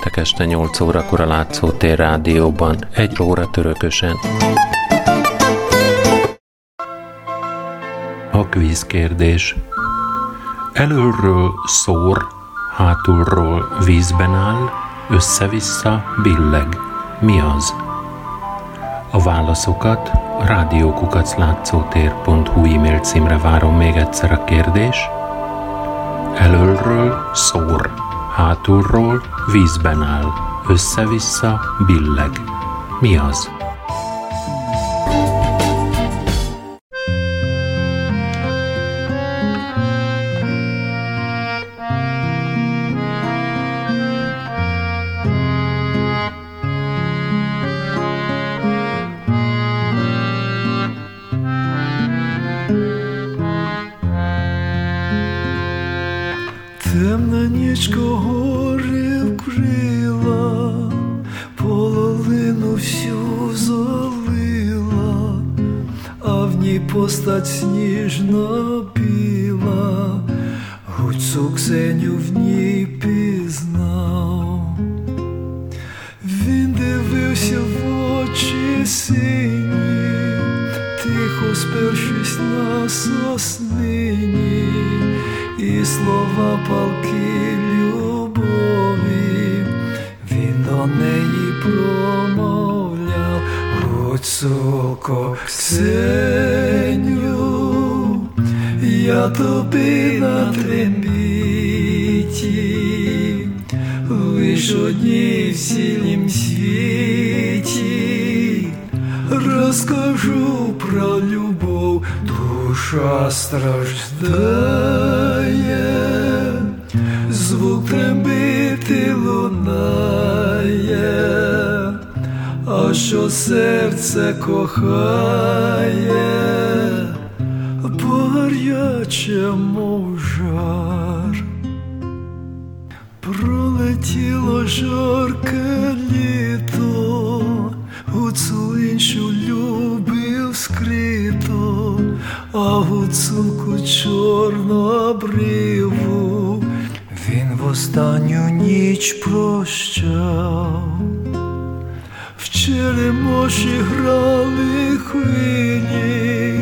Péntek este 8 órakor a Látszótér rádióban, egy óra törökösen. A kvíz kérdés. Elölről szór, hátulról vízben áll, össze-vissza billeg. Mi az? A válaszokat a rádiókukaclátszótér.hu e-mail címre várom még egyszer a kérdés. Elölről szór, hátulról vízben áll, össze-vissza billeg. Mi az? соснині і слова палки любові, він до неї промовляв, гуцулко Ксеню, я тобі на трембіті, лиш одній в сілім світі, розкажу про любов душа страждає, звук трембити лунає, а що серце кохає, Горяче, мов пролетіло жорке літо. А гуцулку чорнобриву. Він в останню ніч прощав. Черемоші грали хвилі,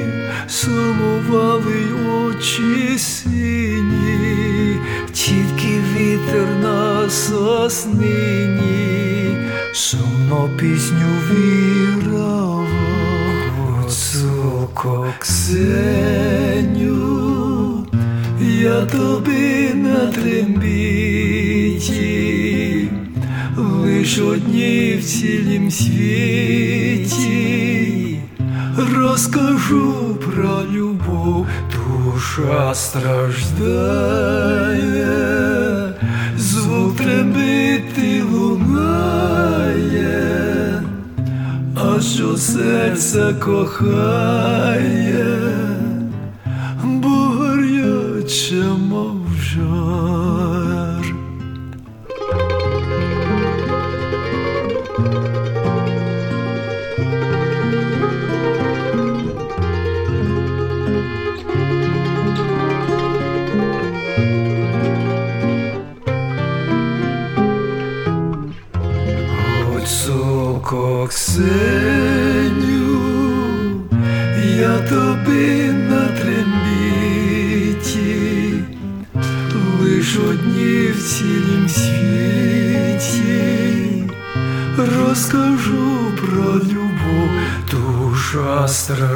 сумували очі сині, тільки вітер на соснині, сумно пісню вірав, Гуцулко Ксеню, я тобі на трембіті. Лиш одні в цілім світі, розкажу про любов, душа страждає, звук трембити лунає, а що серце кохає, бо мов жар. Ксеню, розкажу про любов, душа страждає,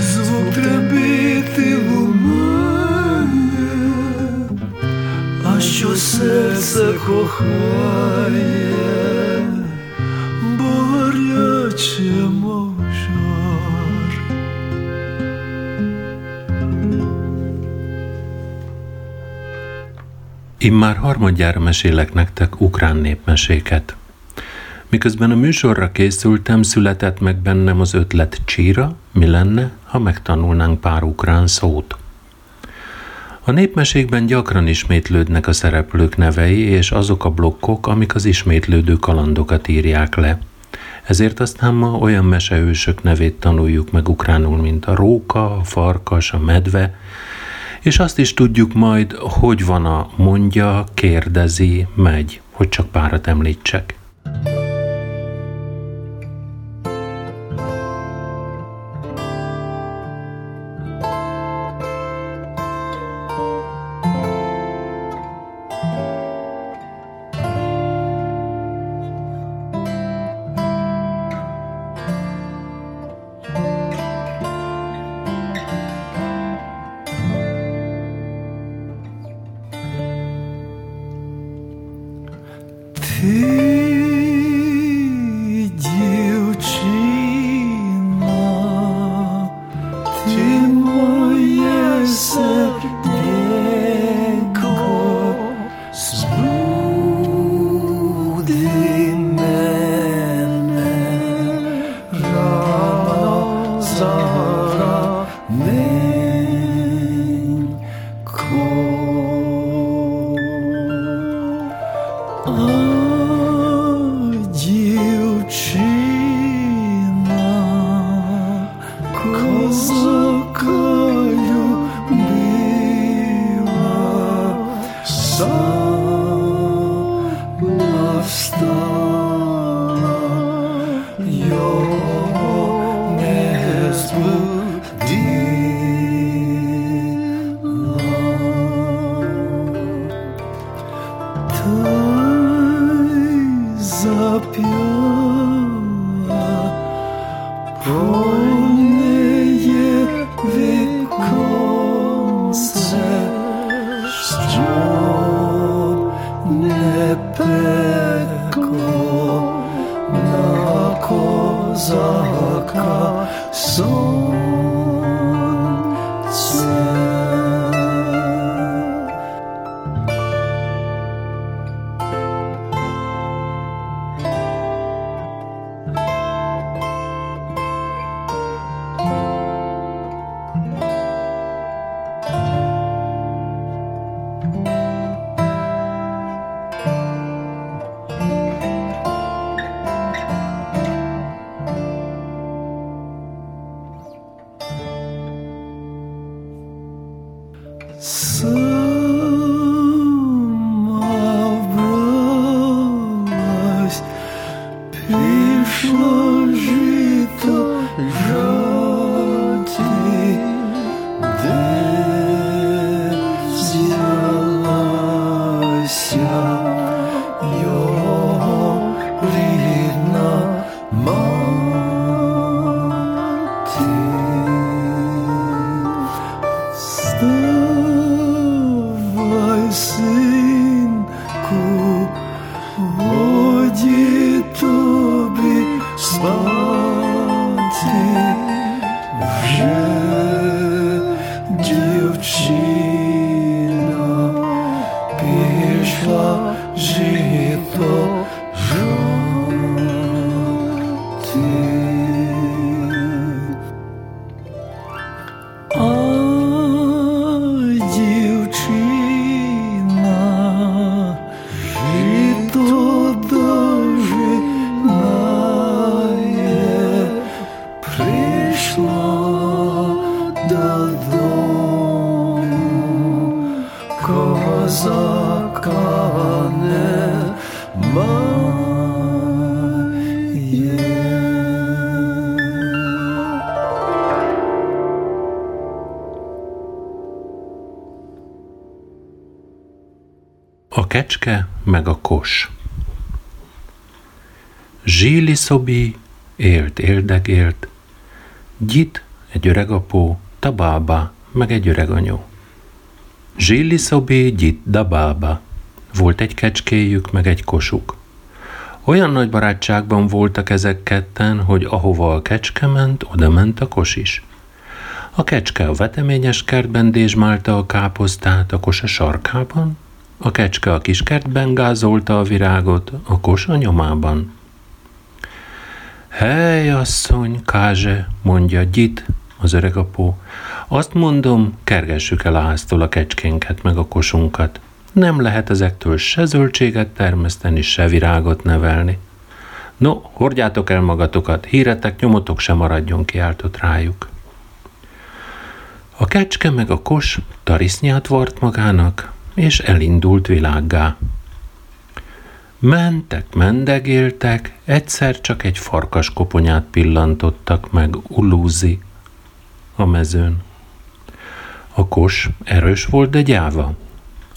звук трембіти лунає, а що серце кохає. Immár harmadjára mesélek nektek ukrán népmeséket. Miközben a műsorra készültem, született meg bennem az ötlet csíra, mi lenne, ha megtanulnánk pár ukrán szót. A népmesékben gyakran ismétlődnek a szereplők nevei és azok a blokkok, amik az ismétlődő kalandokat írják le. Ezért aztán ma olyan mesehősök nevét tanuljuk meg ukránul, mint a róka, a farkas, a medve, És azt is tudjuk majd, hogy van a mondja, kérdezi, megy, hogy csak párat említsek. Bring kecske meg a kos. Zsíli szobi élt élt, gyit egy öreg apó, tabába, meg egy öreg anyó. Zsíli szobi gyit dabába, volt egy kecskéjük, meg egy kosuk. Olyan nagy barátságban voltak ezek ketten, hogy ahova a kecske ment, oda ment a kos is. A kecske a veteményes kertben dézsmálta a káposztát, a kos a sarkában, a kecske a kiskertben gázolta a virágot, a kos a nyomában. Hely, asszony, kázse, mondja Gyit, az öreg apó. Azt mondom, kergessük el a háztól a kecskénket, meg a kosunkat. Nem lehet ezektől se zöldséget termeszteni, se virágot nevelni. No, hordjátok el magatokat, híretek, nyomotok sem maradjon, kiáltott rájuk. A kecske meg a kos tarisznyát vart magának, és elindult világgá. Mentek, mendegéltek, egyszer csak egy farkas koponyát pillantottak meg Ulúzi a mezőn. A kos erős volt, de gyáva.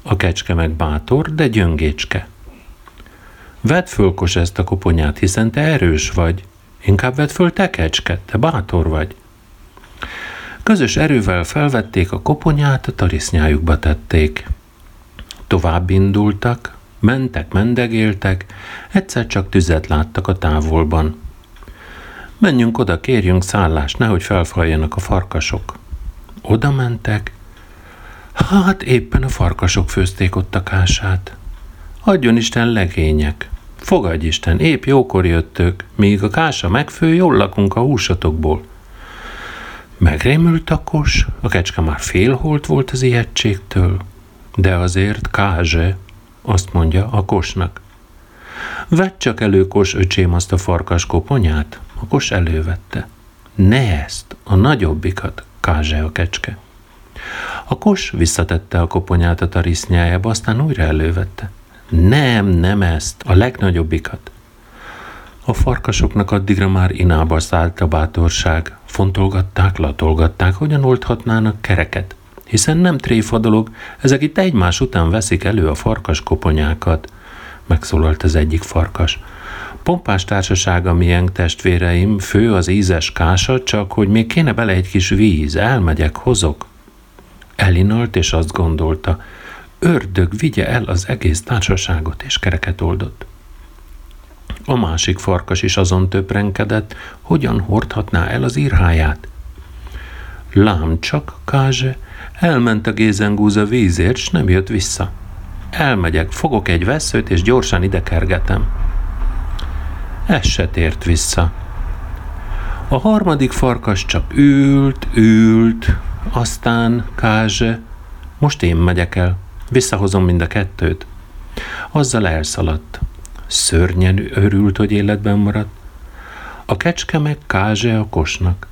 A kecske meg bátor, de gyöngécske. Vedd föl, kos, ezt a koponyát, hiszen te erős vagy. Inkább vedd föl te, kecske, te bátor vagy. Közös erővel felvették a koponyát, a tarisznyájukba tették. Tovább indultak, mentek, mendegéltek, egyszer csak tüzet láttak a távolban. Menjünk oda, kérjünk szállást, nehogy felfaljanak a farkasok. Oda mentek, hát éppen a farkasok főzték ott a kását. Adjon Isten legények, fogadj Isten, épp jókor jöttök, míg a kása megfő, jól lakunk a húsatokból. Megrémült a kos, a kecske már félholt volt az ijegységtől, de azért Kázse, azt mondja a kosnak. Vedd csak elő, kos, öcsém, azt a farkas koponyát. A kos elővette. Ne ezt, a nagyobbikat, Kázse a kecske. A kos visszatette a koponyát a tarisznyájába, aztán újra elővette. Nem, nem ezt, a legnagyobbikat. A farkasoknak addigra már inába szállt a bátorság. Fontolgatták, latolgatták, hogyan oldhatnának kereket. Hiszen nem tréfa dolog, ezek itt egymás után veszik elő a farkas koponyákat. Megszólalt az egyik farkas. Pompás társasága miénk testvéreim, fő az ízes kása, csak hogy még kéne bele egy kis víz, elmegyek, hozok. Elinalt és azt gondolta, ördög vigye el az egész társaságot, és kereket oldott. A másik farkas is azon töprenkedett, hogyan hordhatná el az írháját. Lám csak, Kázse, elment a gézengúza vízért, s nem jött vissza. Elmegyek, fogok egy veszőt, és gyorsan ide kergetem. Ez se tért vissza. A harmadik farkas csak ült, ült, aztán Kázse, most én megyek el, visszahozom mind a kettőt. Azzal elszaladt. Szörnyen örült, hogy életben maradt. A kecske meg Kázse a kosnak.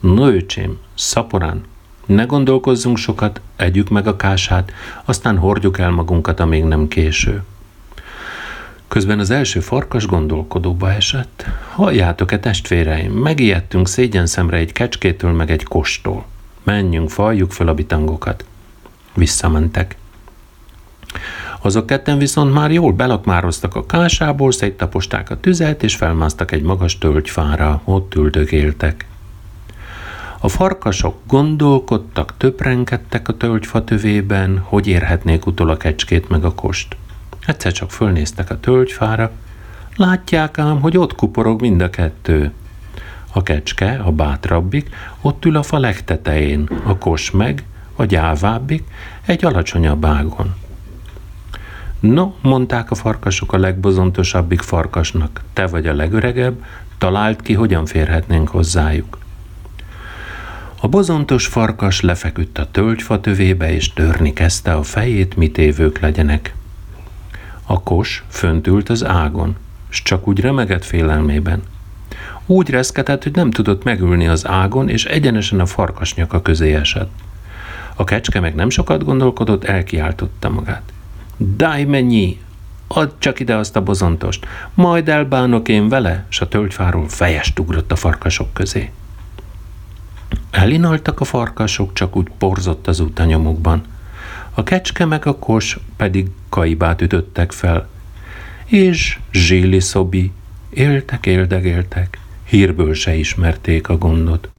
No öcsém, szaporán, ne gondolkozzunk sokat, együk meg a kását, aztán hordjuk el magunkat, amíg nem késő. Közben az első farkas gondolkodóba esett. Halljátok-e testvéreim, megijedtünk szégyen szemre egy kecskétől meg egy kostól. Menjünk, faljuk föl a bitangokat. Visszamentek. Azok ketten viszont már jól belakmároztak a kásából, széttaposták a tüzet, és felmásztak egy magas tölgyfára, ott üldögéltek. A farkasok gondolkodtak, töprenkedtek a tölgyfa tövében, hogy érhetnék utol a kecskét meg a kost. Egyszer csak fölnéztek a tölgyfára, látják ám, hogy ott kuporog mind a kettő. A kecske, a bátrabbik, ott ül a fa legtetején, a kos meg, a gyávábbik, egy alacsonyabb ágon. No, mondták a farkasok a legbozontosabbik farkasnak, te vagy a legöregebb, talált ki, hogyan férhetnénk hozzájuk. A bozontos farkas lefeküdt a tölgyfa tövébe, és törni kezdte a fejét, mit évők legyenek. A kos fönt ült az ágon, s csak úgy remegett félelmében. Úgy reszketett, hogy nem tudott megülni az ágon, és egyenesen a farkas nyaka közé esett. A kecske meg nem sokat gondolkodott, elkiáltotta magát. Daj mennyi! Add csak ide azt a bozontost, majd elbánok én vele, s a tölgyfáról fejest ugrott a farkasok közé. Elinaltak a farkasok, csak úgy porzott az utanyomukban. A kecske meg a kos pedig kaibát ütöttek fel. És Zsili Szobi éltek, éldegéltek, hírből se ismerték a gondot.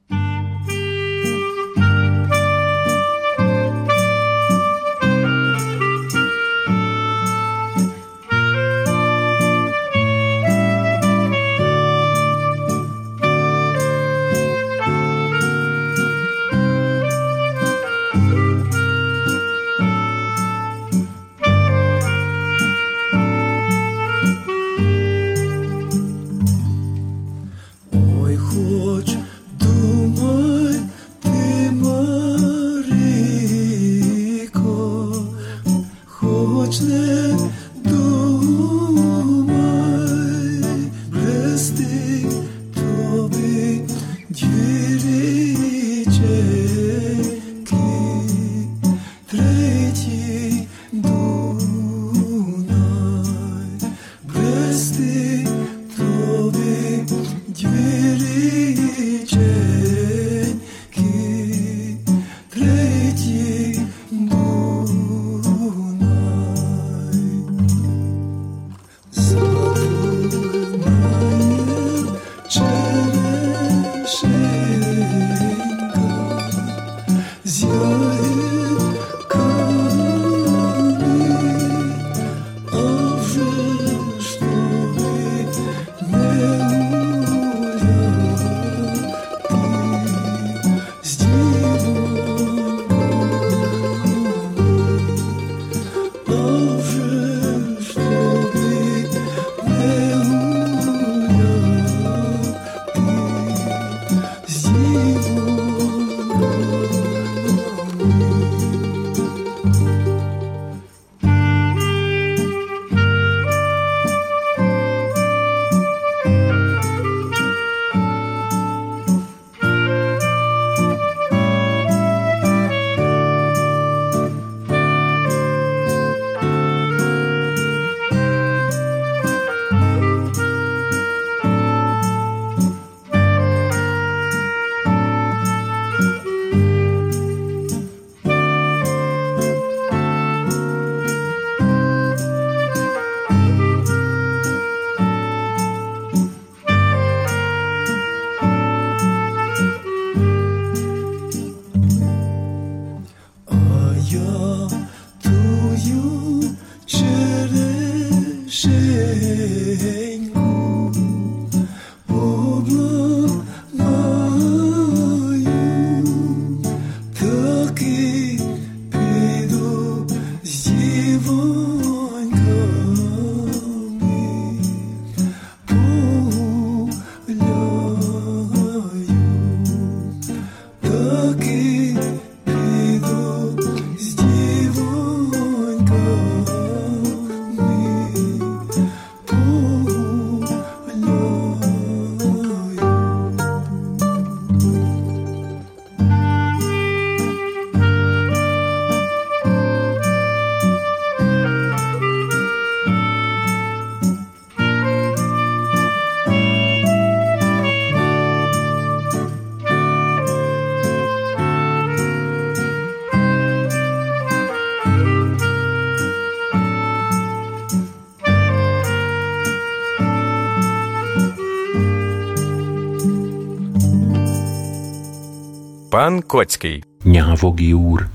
Pán Kocki. Nyávogi úr.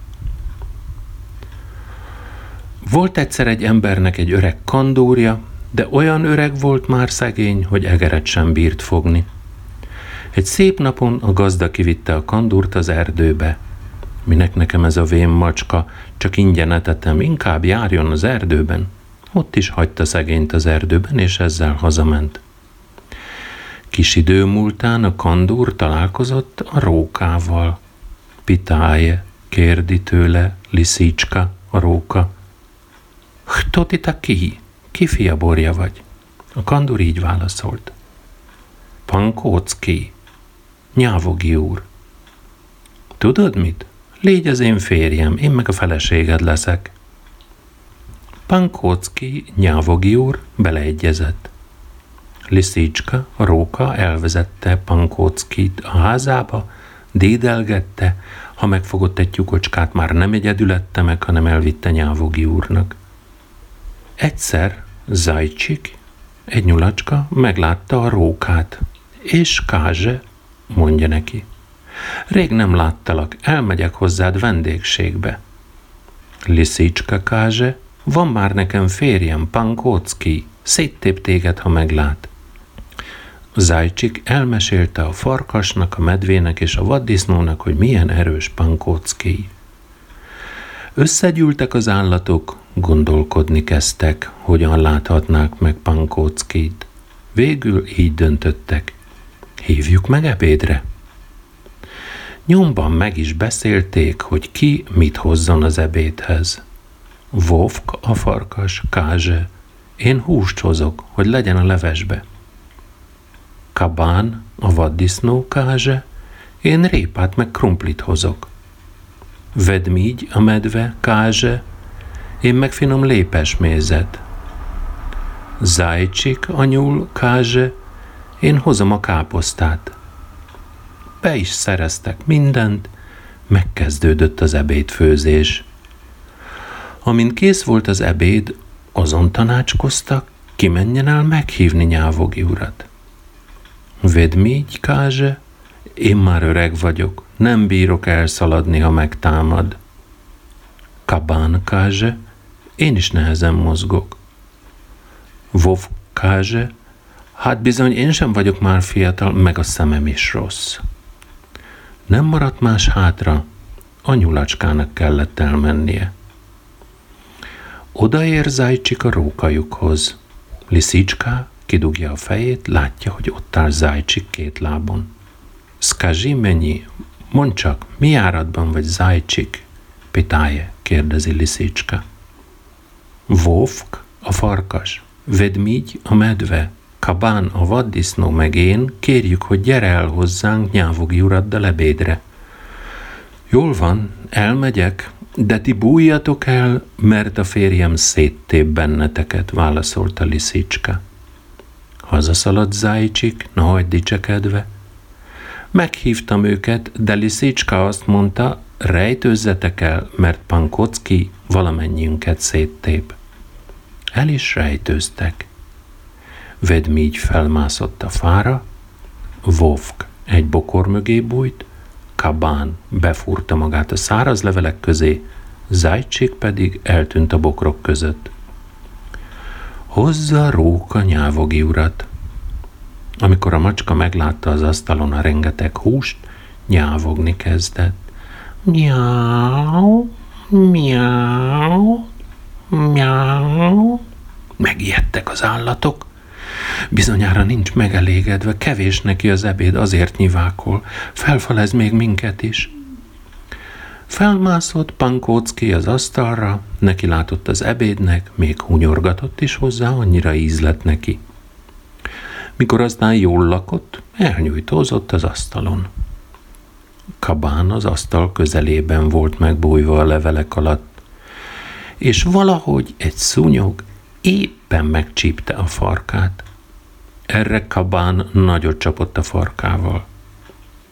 Volt egyszer egy embernek egy öreg kandúrja, de olyan öreg volt már szegény, hogy egeret sem bírt fogni. Egy szép napon a gazda kivitte a kandúrt az erdőbe. Minek nekem ez a vén macska, csak ingyen etetem, inkább járjon az erdőben. Ott is hagyta szegényt az erdőben, és ezzel hazament. Kis idő múltán a kandúr találkozott a rókával. Pitáje, kérdi tőle Liszicska, a róka. Kto ti taki? Ki fia borja vagy? A kandúr így válaszolt. Pankócki, nyávogi úr. Tudod mit? Légy az én férjem, én meg a feleséged leszek. Pankócki, nyávogi úr beleegyezett. Liszicska, a róka elvezette Pankóckit a házába, dédelgette, ha megfogott egy tyukocskát, már nem egyedül ette meg, hanem elvitte Nyávogi úrnak. Egyszer Zajcsik, egy nyulacska, meglátta a rókát, és Kázse mondja neki. Rég nem láttalak, elmegyek hozzád vendégségbe. Liszicska Kázse, van már nekem férjem, Pankócki, széttép téged, ha meglát. Zajcsik elmesélte a farkasnak, a medvének és a vaddisznónak, hogy milyen erős pankócki. Összegyűltek az állatok, gondolkodni kezdtek, hogyan láthatnák meg pankóckit. Végül így döntöttek. Hívjuk meg ebédre. Nyomban meg is beszélték, hogy ki mit hozzon az ebédhez. Vovk a farkas, Kázse, én húst hozok, hogy legyen a levesbe kabán, a vaddisznó kázse, én répát meg krumplit hozok. Vedmígy, a medve kázse, én meg finom lépes mézet. Zájcsik, a nyúl kázse, én hozom a káposztát. Be is szereztek mindent, megkezdődött az ebédfőzés. Amint kész volt az ebéd, azon tanácskoztak, ki menjen el meghívni nyávogi urat. Vedmígy, káze, én már öreg vagyok, nem bírok elszaladni, ha megtámad. Kabán, káze, én is nehezen mozgok. Vov, káze, hát bizony én sem vagyok már fiatal, meg a szemem is rossz. Nem maradt más hátra, a nyulacskának kellett elmennie. Odaér Zajcsik a rókajukhoz. Liszicská Kidugja a fejét, látja, hogy ott áll Zajcsik két lábon. Skazsi mennyi, mondd csak, mi áradban vagy Zajcsik? Pitáje, kérdezi Liszicska. Vovk, a farkas, Vedmígy, a medve, Kabán, a vaddisznó, meg én kérjük, hogy gyere el hozzánk nyávogi uraddal ebédre. Jól van, elmegyek, de ti bújjatok el, mert a férjem széttép benneteket, válaszolta Liszicska. Hazaszaladt Zájcsik, na hagyd dicsekedve. Meghívtam őket, de Liszicska azt mondta, rejtőzzetek el, mert Pankocki valamennyiünket széttép. El is rejtőztek. Vedmígy felmászott a fára, Vovk egy bokor mögé bújt, Kabán befúrta magát a száraz levelek közé, Zajcsik pedig eltűnt a bokrok között. Hozza róka nyávogi urat. Amikor a macska meglátta az asztalon a rengeteg húst, nyávogni kezdett. Miau, miau, miau. Megijedtek az állatok. Bizonyára nincs megelégedve, kevés neki az ebéd, azért nyivákol. Felfalez még minket is. Felmászott Pankócki az asztalra, neki látott az ebédnek, még hunyorgatott is hozzá, annyira íz lett neki. Mikor aztán jól lakott, elnyújtózott az asztalon. Kabán az asztal közelében volt megbújva a levelek alatt, és valahogy egy szúnyog éppen megcsípte a farkát. Erre Kabán nagyot csapott a farkával.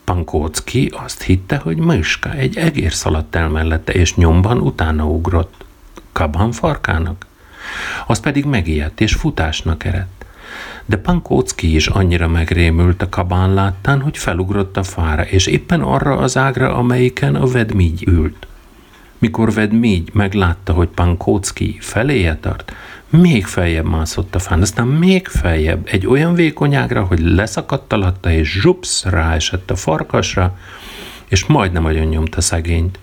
Pankócki azt hitte, hogy Myska egy egér szaladt el mellette, és nyomban utána ugrott. Kabán farkának. Az pedig megijedt, és futásnak eredt. De Pankócki is annyira megrémült a kabán láttán, hogy felugrott a fára, és éppen arra az ágra, amelyiken a vedmígy ült. Mikor vedmígy meglátta, hogy Pankócki feléje tart, még feljebb mászott a fán, aztán még feljebb, egy olyan vékony ágra, hogy leszakadt alatta, és zsupsz ráesett a farkasra, és majdnem agyon nyomta szegényt.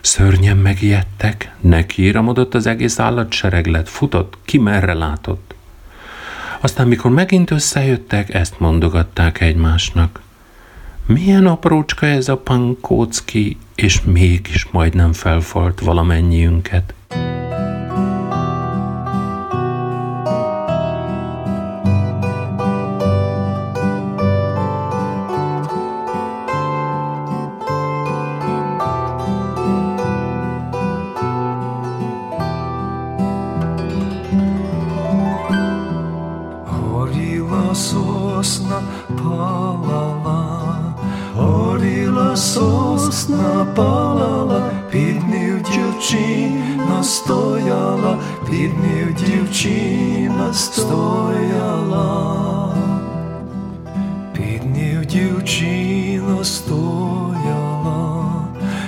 Szörnyen megijedtek, nekiíramodott az egész állatsereglet, futott, ki merre látott. Aztán, mikor megint összejöttek, ezt mondogatták egymásnak. Milyen aprócska ez a pankócki, és mégis majdnem felfalt valamennyiünket. дівчина стояла, під ним дівчина стояла, під ним дівчина стояла,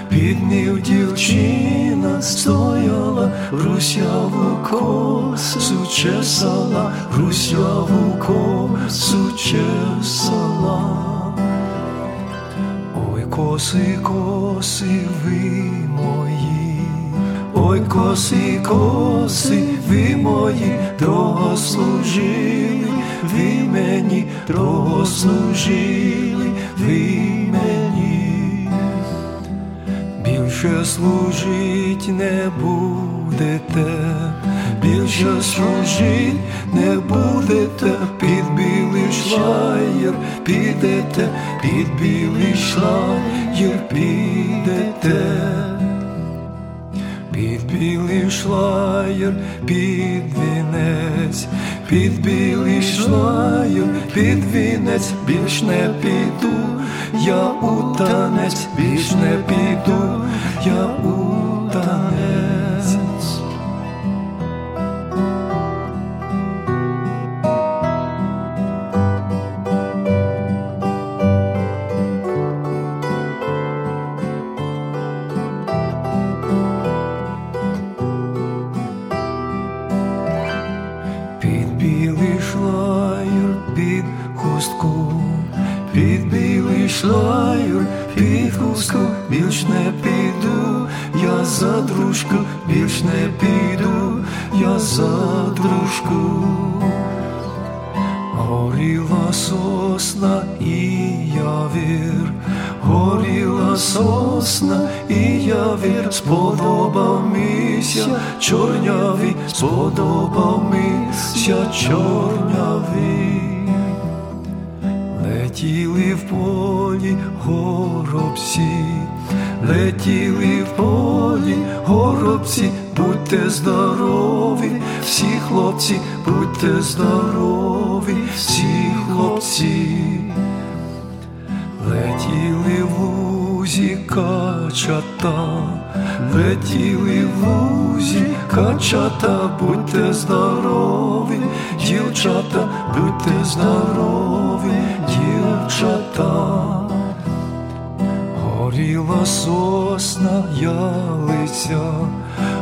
під ним дівчина стояла, русяву косу чесала, русяву косу чесала, ой коси коси ви ой, коси, коси ви мої, дорого служили, ви мені, дорого служили, ви мені. Більше служить не будете більше служить не будете, під білий шлаєр підете, під білий шлаєр підете, під білий шлаєр, під вінець, під білий шлаєр, під вінець, більш не піду, я у танець, більш не піду, я у доріжку, більш не піду я за дружку, горіла сосна і явір, горіла сосна і явір, сподобав мися чорнявий, сподобав мися чорнявий. летіли в полі горобці летіли в полі горобці, будьте здорові, всі хлопці, будьте здорові, всі хлопці, летіли в лузі качата. Летіли в лузі, качата, будьте здорові, дівчата, будьте здорові, дівчата, горіла сосна ялиця,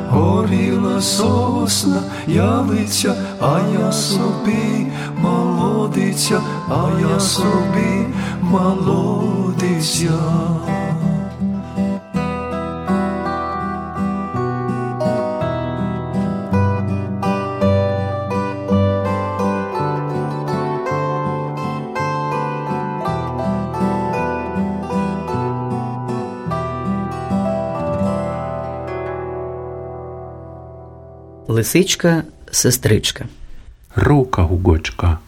горіла сосна ялиця, а я собі молодиця, а я собі молодиця. Лисичка, сестричка. Róka hugocska.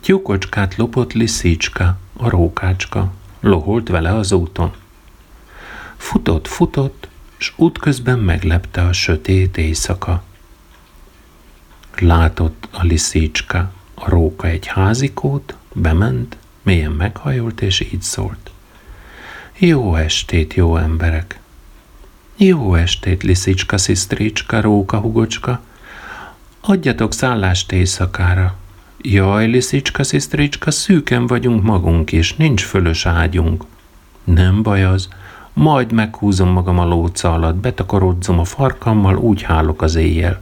Tyúkocskát lopott liszicska, a rókácska, loholt vele az úton. Futott, futott, s útközben meglepte a sötét éjszaka. Látott a liszicska, a róka egy házikót, bement, mélyen meghajolt, és így szólt. Jó estét, jó emberek! Jó estét, liszicska, szisztricska, róka, hugocska! Adjatok szállást éjszakára. Jaj, liszicska, szisztricska, szűken vagyunk magunk is, nincs fölös ágyunk. Nem baj az, majd meghúzom magam a lóca alatt, betakarodzom a farkammal, úgy hálok az éjjel.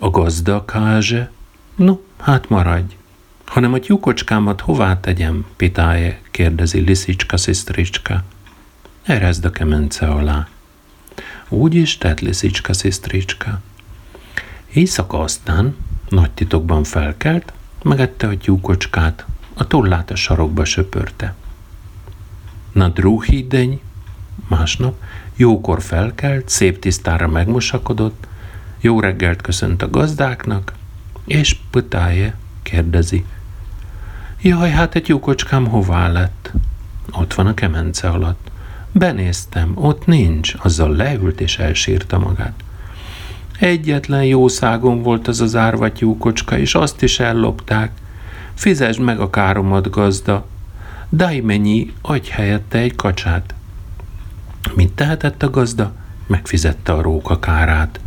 A gazda kázse? No, hát maradj. Hanem a tyúkocskámat hová tegyem, pitáje, kérdezi Liszicska szisztricska. Erezd a kemence alá. Úgy is tett Liszicska szisztricska. Éjszaka aztán nagy titokban felkelt, megette a tyúkocskát, a tollát a sarokba söpörte. Na drúhídeny, másnap jókor felkelt, szép tisztára megmosakodott, jó reggelt köszönt a gazdáknak, és pötáje kérdezi. Jaj, hát egy jókocskám hová lett? Ott van a kemence alatt. Benéztem, ott nincs, azzal leült és elsírta magát. Egyetlen jószágon volt az az árvatyúkocska, és azt is ellopták. Fizesd meg a káromat, gazda. Daj mennyi, adj helyette egy kacsát. Mit tehetett a gazda? Megfizette a róka kárát.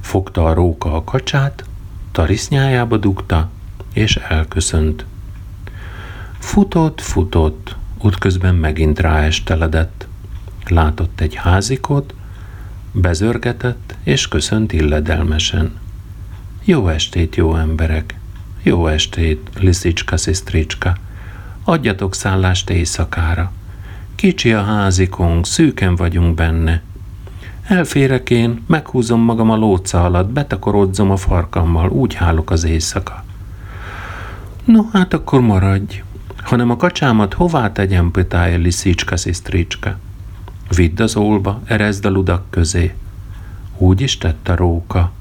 Fogta a róka a kacsát, tarisznyájába dugta, és elköszönt. Futott, futott, útközben megint ráesteledett. Látott egy házikot, bezörgetett, és köszönt illedelmesen. Jó estét, jó emberek! Jó estét, Liszicska, szisztricska! Adjatok szállást éjszakára. Kicsi a házikunk, szűken vagyunk benne. Elférek én, meghúzom magam a lóca alatt, betakarodzom a farkammal, úgy hálok az éjszaka. No, hát akkor maradj, hanem a kacsámat hová tegyem, pötája Liszicska, szisztricska. Vidd az olba, erezd a ludak közé. Úgy is tett a róka,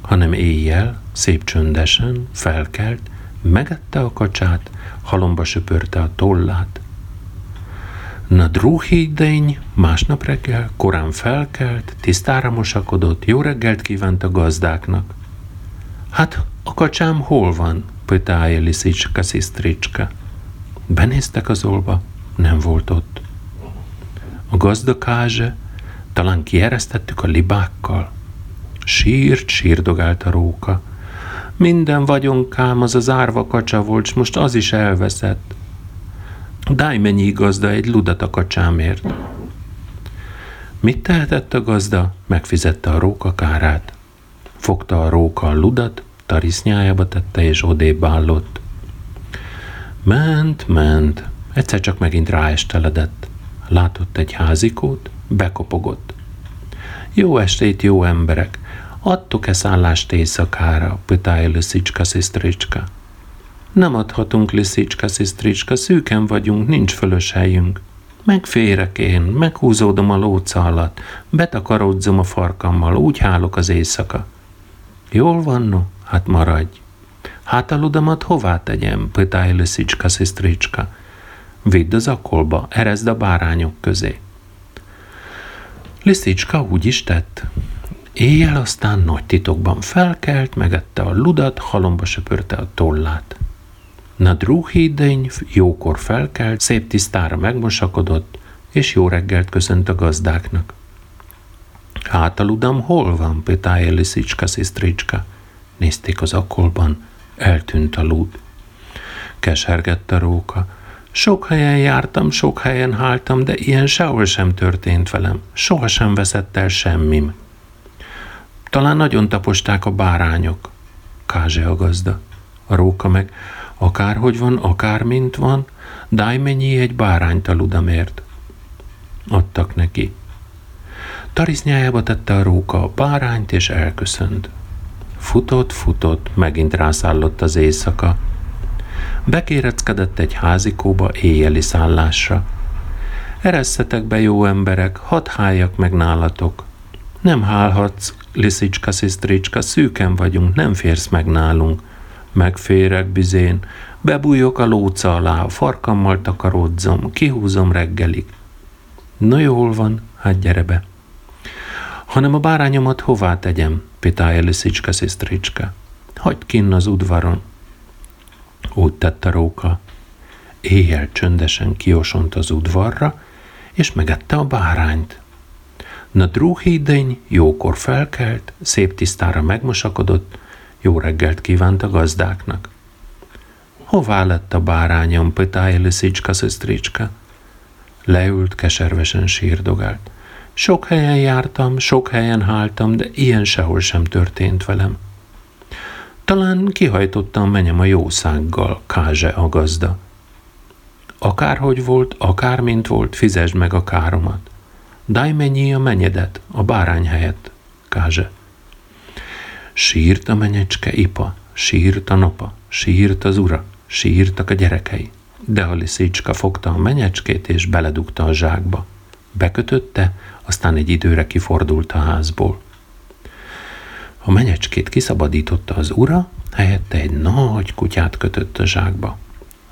hanem éjjel, szép csöndesen, felkelt, megette a kacsát, halomba söpörte a tollát. Na drúhídény másnap reggel korán felkelt, tisztára mosakodott, jó reggelt kívánt a gazdáknak. Hát a kacsám hol van? pötája Liszicska szisztricska. Benéztek az olba, nem volt ott. A gazdakázse, talán kieresztettük a libákkal. Sírt, sírdogált a róka. Minden vagyonkám az az árva kacsa volt, s most az is elveszett. Daj mennyi gazda egy ludat a kacsámért. Mit tehetett a gazda? Megfizette a róka kárát. Fogta a róka a ludat, tarisznyájába tette és odébb állott. Ment, ment, egyszer csak megint ráesteledett. Látott egy házikót, bekopogott. Jó estét, jó emberek! Adtok-e szállást éjszakára, pötája Leszicska szisztricska. Nem adhatunk, Liszicska szisztricska, szűken vagyunk, nincs fölös helyünk. Megférek én, meghúzódom a lóca alatt, betakarodzom a farkammal, úgy hálok az éjszaka. Jól van, no? Hát maradj. Hát a ludamat hová tegyem, pötáj Liszicska szisztricska. Vidd az akolba, erezd a bárányok közé. Liszicska úgy is tett. Éjjel aztán nagy titokban felkelt, megette a ludat, halomba söpörte a tollát. Na drúhídény jókor felkelt, szép tisztára megmosakodott, és jó reggelt köszönt a gazdáknak. Hát a ludam hol van, pitája Liszicska szisztricska. Nézték az akolban, eltűnt a lúd. Kesergett a róka. Sok helyen jártam, sok helyen háltam, de ilyen sehol sem történt velem. Soha sem veszett el semmim. Talán nagyon taposták a bárányok. Kázse a gazda. A róka meg, akárhogy van, akármint van, dáj mennyi egy bárányt a ludamért. Adtak neki. Tarisznyájába tette a róka a bárányt, és elköszönt. Futott, futott, megint rászállott az éjszaka. Bekéreckedett egy házikóba éjjeli szállásra. Eresszetek be, jó emberek, hadd háljak meg nálatok. Nem hálhatsz, Liszicska, szisztricska, szűken vagyunk, nem férsz meg nálunk. Megférek bizén, bebújok a lóca alá, a farkammal takaródzom, kihúzom reggelig. No jól van, hát gyere be. Hanem a bárányomat hová tegyem, pitálja Liszicska, szisztricska. Hagyd kinn az udvaron. Úgy tett a róka. Éjjel csöndesen kiosont az udvarra, és megette a bárányt. Na drúhídény jókor felkelt, szép tisztára megmosakodott, jó reggelt kívánt a gazdáknak. Hová lett a bárányom, pötája Liszicska szösztricska? Leült, keservesen sírdogált. Sok helyen jártam, sok helyen háltam, de ilyen sehol sem történt velem. Talán kihajtottam menyem a jószággal, Kázse a gazda. Akárhogy volt, akármint volt, fizesd meg a káromat. Daj mennyi a menyedet, a bárány helyett, Kázse. Sírt a menyecske ipa, sírt a napa, sírt az ura, sírtak a gyerekei. De a fogta a menyecskét és beledugta a zsákba. Bekötötte, aztán egy időre kifordult a házból. A menyecskét kiszabadította az ura, helyette egy nagy kutyát kötött a zsákba.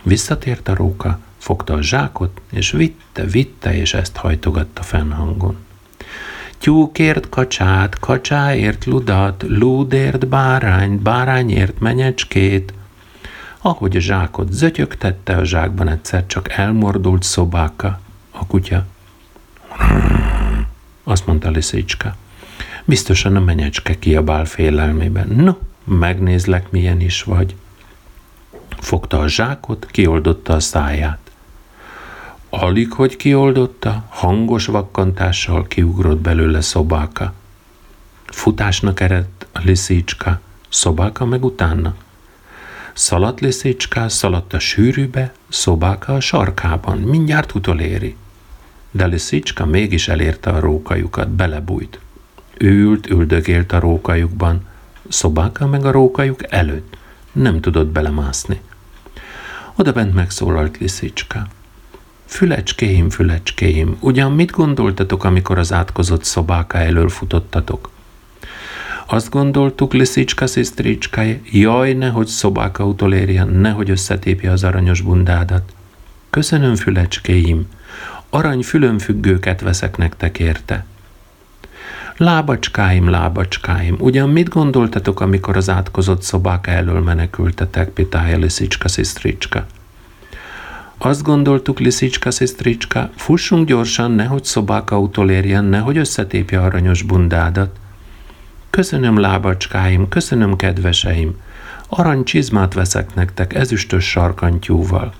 Visszatért a róka, fogta a zsákot, és vitte, vitte, és ezt hajtogatta fennhangon. Tyúkért kacsát, kacsáért ludat, lúdért bárányt, bárányért menyecskét. Ahogy a zsákot zötyögtette, a zsákban egyszer csak elmordult szobáka, a kutya. Azt mondta Liszicska. Biztosan a menyecske kiabál félelmében. No, megnézlek, milyen is vagy. Fogta a zsákot, kioldotta a száját. Alig, hogy kioldotta, hangos vakkantással kiugrott belőle szobáka. Futásnak eredt a liszicska, szobáka meg utána. Szaladt liszicska, szaladt a sűrűbe, szobáka a sarkában, mindjárt utoléri. De liszicska mégis elérte a rókajukat, belebújt. Ült, üldögélt a rókajukban, szobáka meg a rókajuk előtt. Nem tudott belemászni. Oda bent megszólalt Liszicska. Fülecskéim, fülecskéim, ugyan mit gondoltatok, amikor az átkozott szobáka elől futottatok? Azt gondoltuk, Liszicska, szisztricska, jaj, nehogy szobáka utolérjen, nehogy összetépje az aranyos bundádat. Köszönöm, fülecskéim, arany fülönfüggőket veszek nektek érte. Lábacskáim, lábacskáim, ugyan mit gondoltatok, amikor az átkozott szobák elől menekültetek, pitája Liszicska, szisztricska? Azt gondoltuk, Liszicska, szisztricska, fussunk gyorsan, nehogy szobák utolérjen, nehogy összetépje aranyos bundádat. Köszönöm, lábacskáim, köszönöm, kedveseim. Arany csizmát veszek nektek ezüstös sarkantyúval.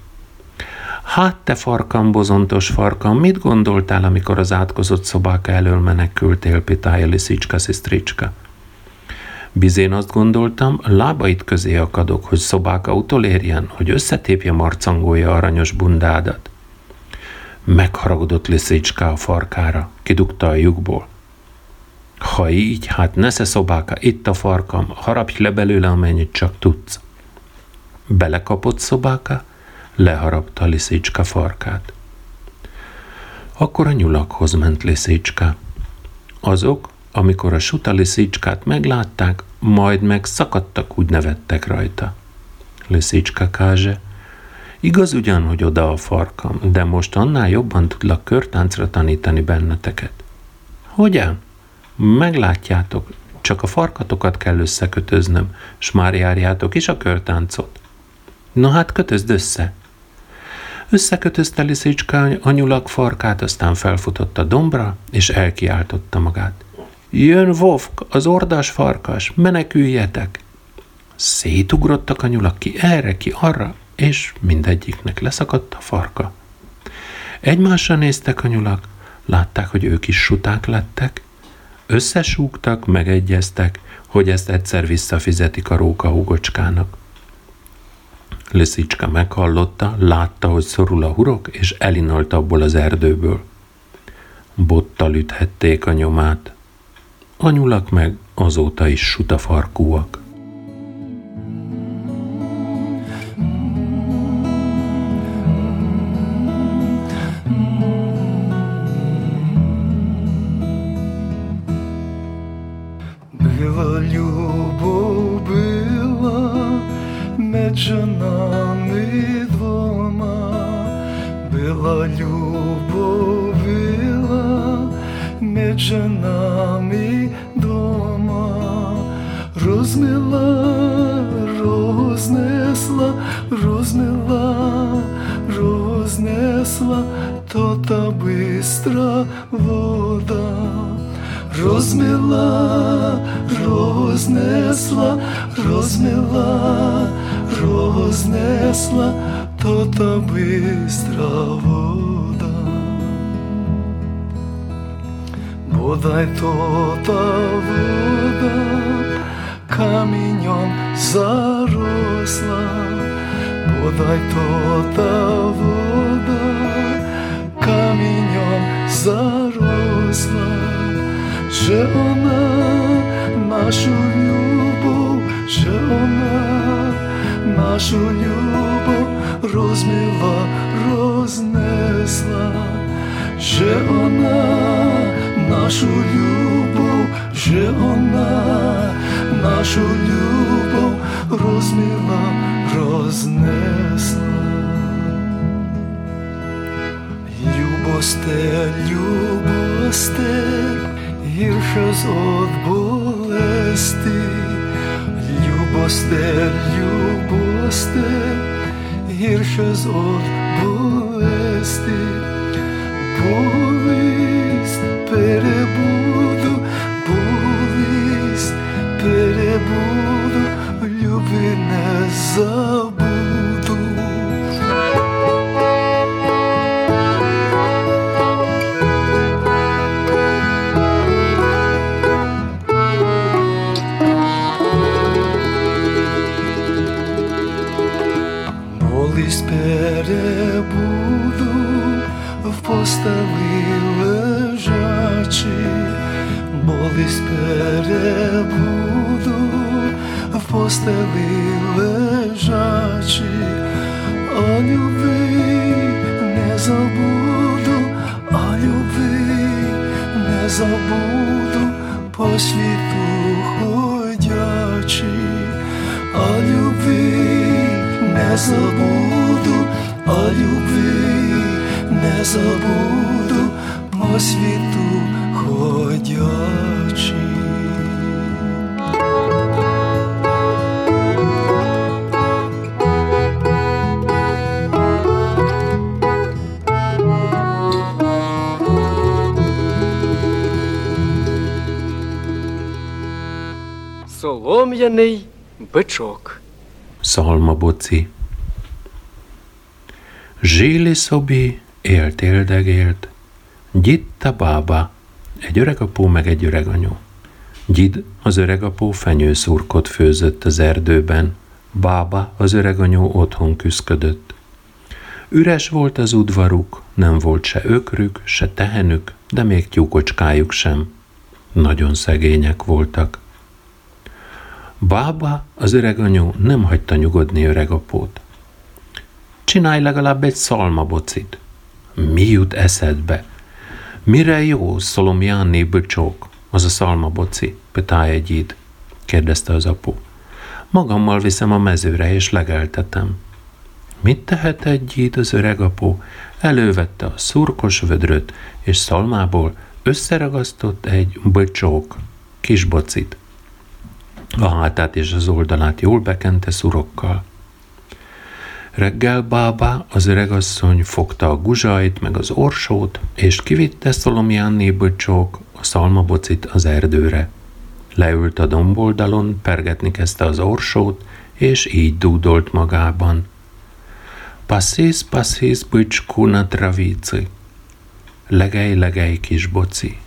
Hát te farkam, bozontos farkam, mit gondoltál, amikor az átkozott szobák elől menekültél, pitája Liszicska, szisztricska? Bizén azt gondoltam, lábait közé akadok, hogy szobáka utolérjen, hogy összetépje marcangója aranyos bundádat. Megharagudott Liszicska a farkára, kidugta a lyukból. Ha így, hát nesze szobáka, itt a farkam, harapj le belőle, amennyit csak tudsz. Belekapott szobáka, leharapta Liszicska farkát. Akkor a nyulakhoz ment Liszicska. Azok, amikor a suta Liszicskát meglátták, majd meg szakadtak, úgy nevettek rajta. Liszicska kázse, igaz ugyan, hogy oda a farkam, de most annál jobban tudlak körtáncra tanítani benneteket. Hogyan? Meglátjátok, csak a farkatokat kell összekötöznöm, s már járjátok is a körtáncot. Na hát kötözd össze, Összekötözte Liszicska anyulak farkát, aztán felfutott a dombra, és elkiáltotta magát. Jön Vovk, az ordas farkas, meneküljetek! Szétugrottak a nyulak ki erre, ki arra, és mindegyiknek leszakadt a farka. Egymásra néztek a nyulak, látták, hogy ők is suták lettek, összesúgtak, megegyeztek, hogy ezt egyszer visszafizetik a róka hugocskának. Liszicska meghallotta, látta, hogy szorul a hurok, és elinalt abból az erdőből. Bottal üthették a nyomát. A nyulak meg azóta is sutafarkúak. Розмила, рознесла, то та бистра вода. Бодай то та вода камінням заросла, бодай то та вода камінням заросла, że ona нашу любов, że ona нашу любов розмила, рознесла, że ona нашу любов, że ona нашу любов розмила, рознесла. Любосте, любосте, гірше з от болести, любосте, любосте, гірше з болести, болість перебуду, болість перебуду, люби не забуду. В постелі лежачи, болість перебуду. В постелі лежачи, а люби не забуду, а люби не забуду. По світу ходячи, а люби не забуду, а любви не забуду по світу ходячи. Солом'яний бичок. Szalmaboci Zséli szobi, élt éldegélt, Gyitta bába, egy öreg apó meg egy öreg anyu. Gyid, az öreg apó fenyőszurkot főzött az erdőben, bába, az öreg anyu otthon küszködött. Üres volt az udvaruk, nem volt se ökrük, se tehenük, de még tyúkocskájuk sem. Nagyon szegények voltak. Bába, az öreg anyu nem hagyta nyugodni öreg apót. Csinálj legalább egy szalmabocit. Mi jut eszedbe? Mire jó Szolomjáné böcsók, az a szalmaboci, pytája gyíd, kérdezte az apu. Magammal viszem a mezőre és legeltetem. Mit tehet egy gyíd az öreg apu? Elővette a szurkos vödröt, és szalmából összeragasztott egy böcsók, kis bocit. A hátát és az oldalát jól bekente szurokkal. Reggel bábá, az öregasszony fogta a guzsajt meg az orsót, és kivitte Szolomjánné böcsók a szalmabocit az erdőre. Leült a domboldalon, pergetni kezdte az orsót, és így dúdolt magában. Passis, passis, böcskú na travíci. Legej, legej, kis boci.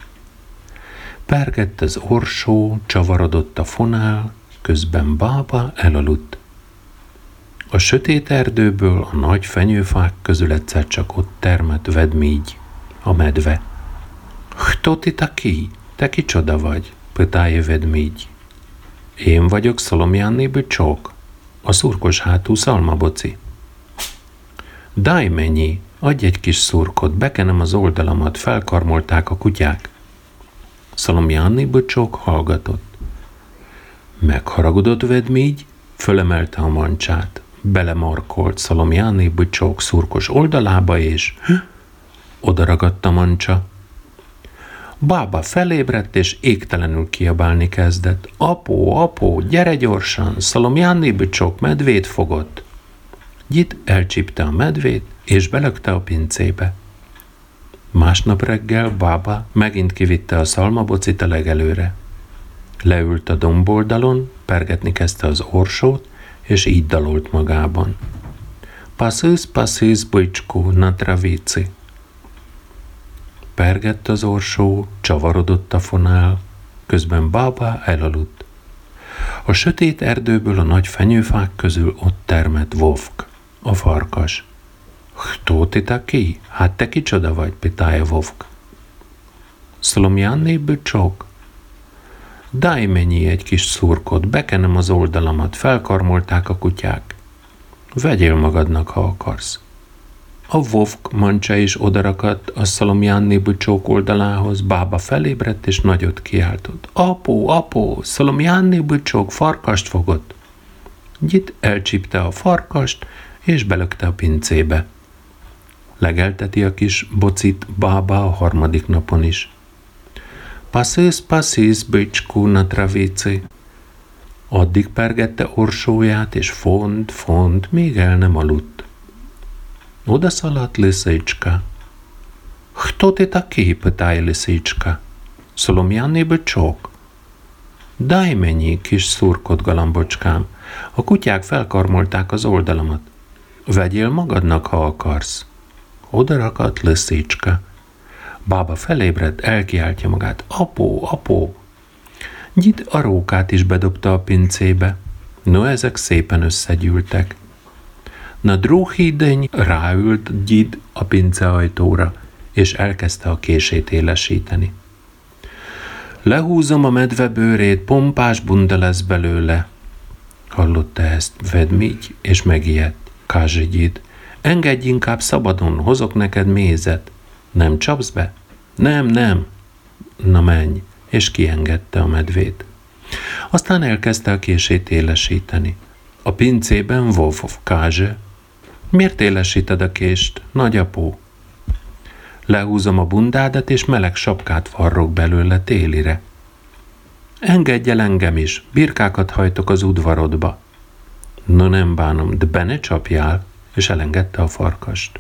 Pergett az orsó, csavarodott a fonál, közben bába elaludt. A sötét erdőből a nagy fenyőfák közül egyszer csak ott termett vedmígy, a medve. Kto ti taki? Te kicsoda vagy? Pytája vedmígy. Én vagyok Szolomjánné Bücsók, a szurkos hátú szalmaboci. Daj mennyi, adj egy kis szurkot, bekenem az oldalamat, felkarmolták a kutyák. Szalomjánné Bücsók hallgatott. Megharagudott vedmígy, fölemelte a mancsát, belemarkolt Szalomjáné Bücsók szurkos oldalába, és oda ragadt a mancsa. Bába felébredt, és égtelenül kiabálni kezdett. Apó, apó, gyere gyorsan, Szalomjánné Bicsok medvét fogott. Gyit elcsípte a medvét, és belökte a pincébe. Másnap reggel bába megint kivitte a szalmabocit a legelőre. Leült a domboldalon, pergetni kezdte az orsót, és így dalolt magában. Passzősz, passzősz, bujcskó, na travici. Pergett az orsó, csavarodott a fonál, közben bába elaludt. A sötét erdőből a nagy fenyőfák közül ott termett Vovk, a farkas. Htó ki? Hát te kicsoda vagy, pitálja Vovk. Szlomjánné csok? Daj mennyi egy kis szurkot, bekenem az oldalamat, felkarmolták a kutyák. Vegyél magadnak, ha akarsz. A Vovk mancsa is odarakadt a Szalomjánné bucsók oldalához, bába felébredt és nagyot kiáltott. Apó, apó, Szalomjánné bucsók farkast fogott. Gyit elcsípte a farkast, és belökte a pincébe. Legelteti a kis bocit bába a harmadik napon is. Passzész, passzész, bicskú na travici. Addig pergette orsóját, és font, font, még el nem aludt. Oda szaladt Lисичка. Хто ти такий? питає лисичка. Солом'яний бичок. Daj mennyi, kis szurkot galambocskám. A kutyák felkarmolták az oldalamat. Vegyél magadnak, ha akarsz. Oda rakadt Leszécska. Bába felébredt, elkiáltja magát. Apó, apó! Gyit a rókát is bedobta a pincébe. No, ezek szépen összegyűltek. Na dróhídeny ráült Gyid a pinceajtóra, és elkezdte a kését élesíteni. Lehúzom a medve bőrét, pompás bunda lesz belőle. Hallotta ezt Vedmígy, és megijedt. Kázsigyid, engedj inkább szabadon, hozok neked mézet. Nem csapsz be? Nem, nem. Na menj, és kiengedte a medvét. Aztán elkezdte a kését élesíteni. A pincében Wolf Kázse. Miért élesíted a kést, nagyapó? Lehúzom a bundádat, és meleg sapkát varrok belőle télire. Engedj el engem is, birkákat hajtok az udvarodba. No nem bánom, de be ne csapjál, és elengedte a farkast.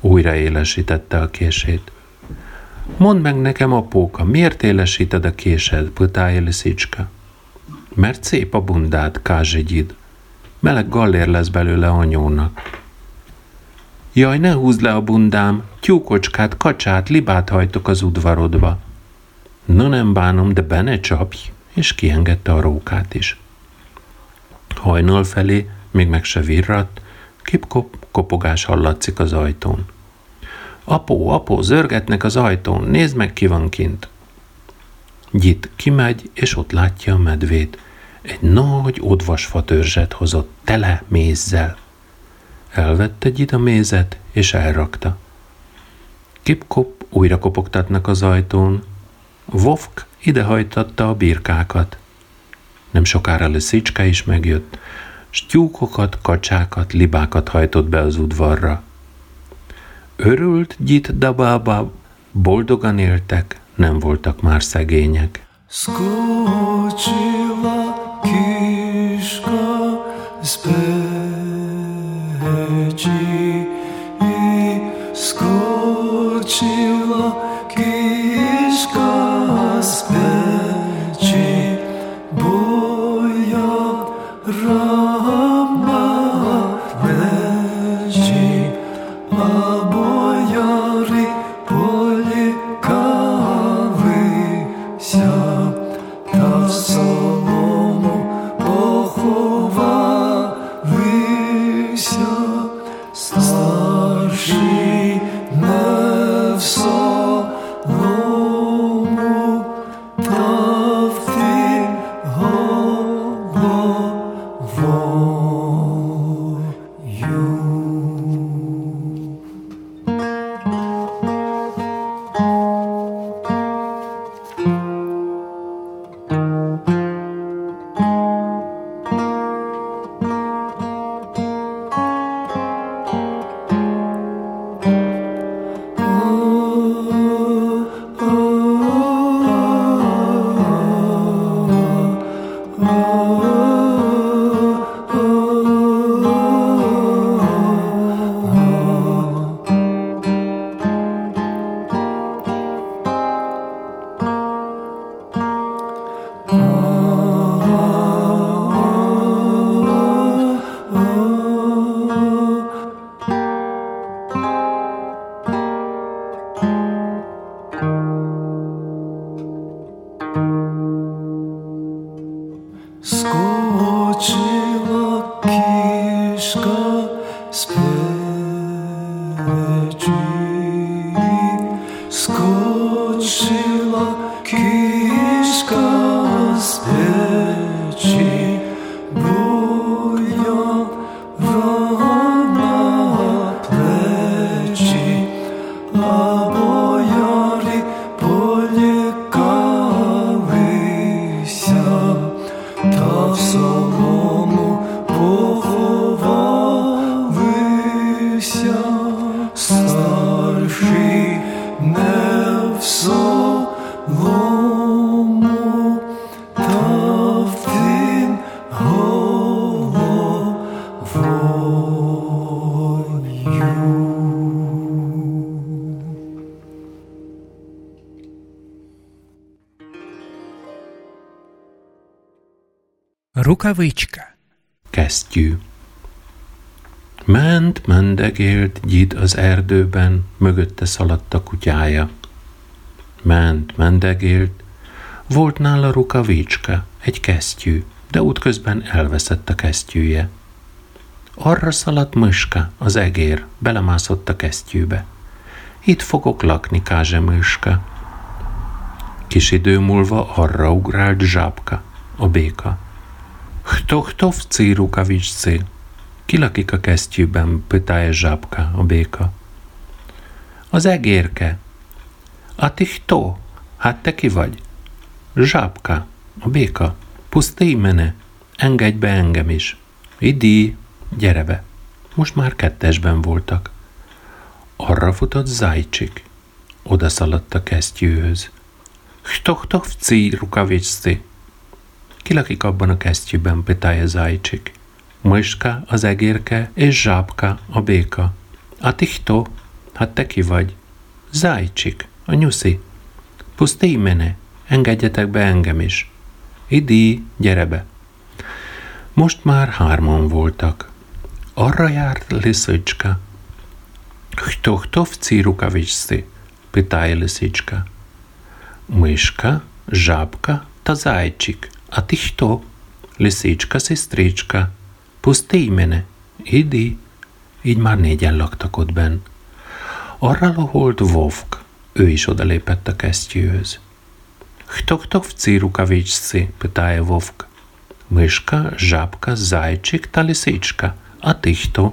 Újra élesítette a kését. Mondd meg nekem, apóka, miért élesíted a késed, putája Liszicska? Mert szép a bundád, kázsigyid. Meleg gallér lesz belőle anyónak. Jaj, ne húzd le a bundám, tyúkocskát, kacsát, libát hajtok az udvarodba. No nem bánom, de be ne csapj, és kiengedte a rókát is. Hajnal felé, még meg se virrat, kip-kop kopogás hallatszik az ajtón. Apó, apó, zörgetnek az ajtón, nézd meg, ki van kint. Gyit kimegy, és ott látja a medvét. Egy nagy odvasfa törzset hozott, tele mézzel. Elvette Gyit a mézet, és elrakta. Kip-kop újra kopogtatnak az ajtón. Vovk idehajtatta a birkákat. Nem sokára Leszicska is megjött, tyúkokat, kacsákat, libákat hajtott be az udvarra. Örült Gyit Dabába, boldogan éltek, nem voltak már szegények. Skočila kiška z peči i Rukavicska. Kesztyű Ment, mendegélt gyid az erdőben, mögötte szaladt a kutyája. Ment, mendegélt, volt nála rukavicska, egy kesztyű, de útközben elveszett a kesztyűje. Arra szaladt Myska, az egér, belemászott a kesztyűbe. Itt fogok lakni, káze Myska. Kis idő múlva arra ugrált zsápka, a béka. Kto, kto w cej rukawiczce? Kila kika kesztyűben, pytaje żabka, a béka. Az egérke. A ty kto? Hát te ki vagy? Żabka, a béka. Pusztij mene, engedj be engem is. Idi, gyere be. Most már kettesben voltak. Arra futott Zajcsik. Oda szaladt a kesztyűhöz. Kto, kto w? Ki lakik abban a kesztyűben, pytálja Zajcsik. Myska, az egérke, és zsápka, a béka. A tichtó, hát te ki vagy? Zajcsik, a nyuszi. Pusztí mene, engedjetek be engem is. Idi, gyere be. Most már hárman voltak. Arra járt Liszicska. Хто хто в цій рукавичці? питає лисичка. Мишка, жабка та зайчик. А ти хто? Лисичка, сестричка. Pusztí mene. Idi. Így már négyen laktak ott benn. Arra loholt Vovk. Ő is odalépett a kesztyűhöz. Хто хто в цій рукавичці? питає Вовк. Мишка, жабка, зайчик та лисичка. А ти хто?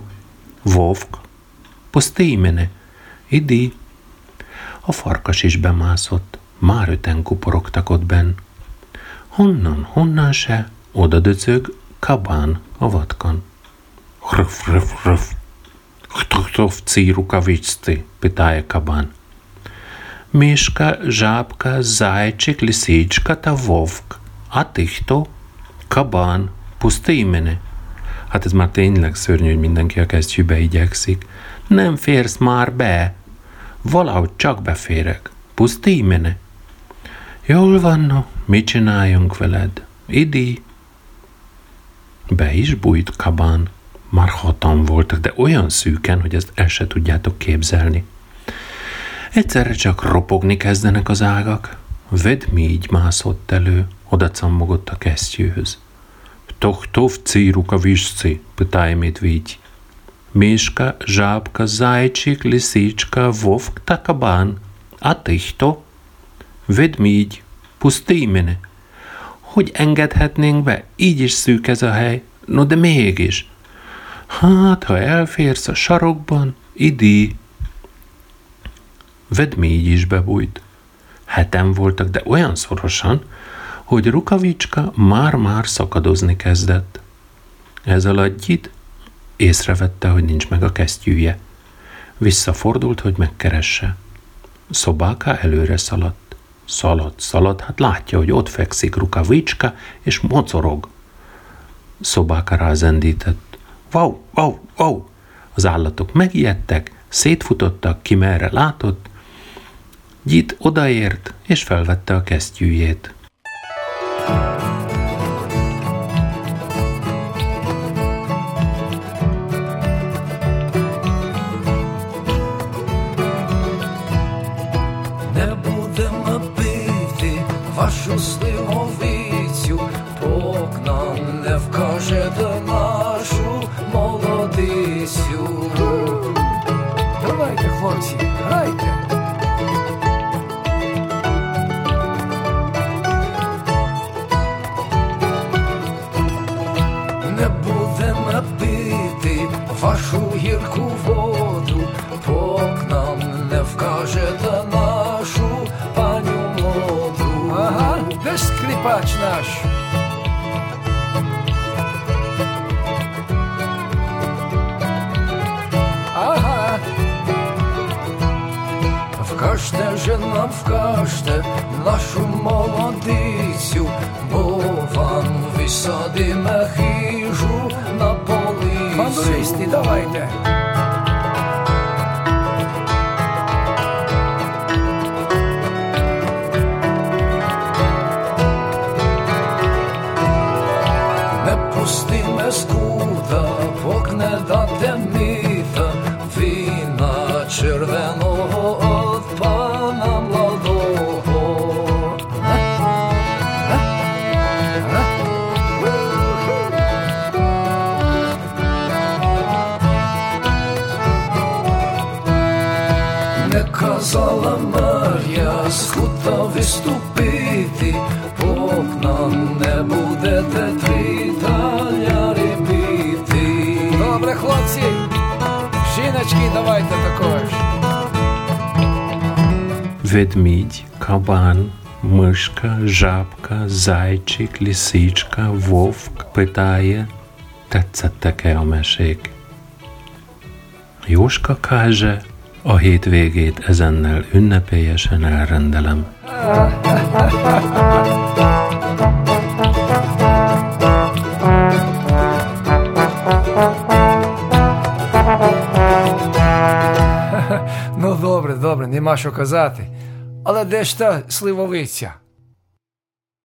Вовк. Pusztí mene. Idi. A farkas is bemászott. Már öten kuporogtak ott benn. Honnan, honnan se? Oda döcög kabán a vatkan. Hröf, hröf, hröf. Хто хто в цій рукавичці? питає кабан. Мішка, жабка, зайчик, лисичка та вовк. А ти хто? Kabán. Pusztí mene. Hát ez már tényleg szörnyű, hogy mindenki a kesztyűbe igyekszik. Nem férsz már be. Valahogy csak beférek. Pusztí mene. Jól van, no, mit csináljunk veled? Idi. Be is bújt kabán. Már hatan voltak, de olyan szűken, hogy ezt el se tudjátok képzelni. Egyszerre csak ropogni kezdenek az ágak. Vedmígy mászott elő, oda cammogott a kesztyűhöz. Хто хто в цій рукавичці? питає медвідь. Мішка, жабка, зайчик, лисичка, вовк та кабан. А ти хто? Vedmígy, pusztímine. Hogy engedhetnénk be? Így is szűk ez a hely. No de mégis. Hát, ha elférsz a sarokban, idi. Vedmígy is bebújt. Heten voltak, de olyan szorosan, hogy Rukavicska már-már szakadozni kezdett. Ez alatt Gyid észrevette, hogy nincs meg a kesztyűje. Visszafordult, hogy megkeresse. Szobáka előre szaladt. Szaladt, szaladt, hát látja, hogy ott fekszik Rukavicska, és mocorog. Szobáka rázendített. Wow, wow, wow! Az állatok megijedtek, szétfutottak ki merre látott. Gyit odaért, és felvette a kesztyűjét. Не Скрипач наш? Ага. Вкажте же нам, вкажте нашу молодицю, бо вам висадиме хижу на полицю. Бандуристи, давайте. хута виступити, окна не будете три таляри бити. Добре, хлопці, жіночки, давайте також. Ведмідь, кабан, мишка, жабка, зайчик, лисичка, вовк питає, tetszettek-e a mesék. Jóska kázse, a hétvégét ezennel ünnepélyesen elrendelem. Ну добре, добре, нема що казати. Але де ж та сливовиця?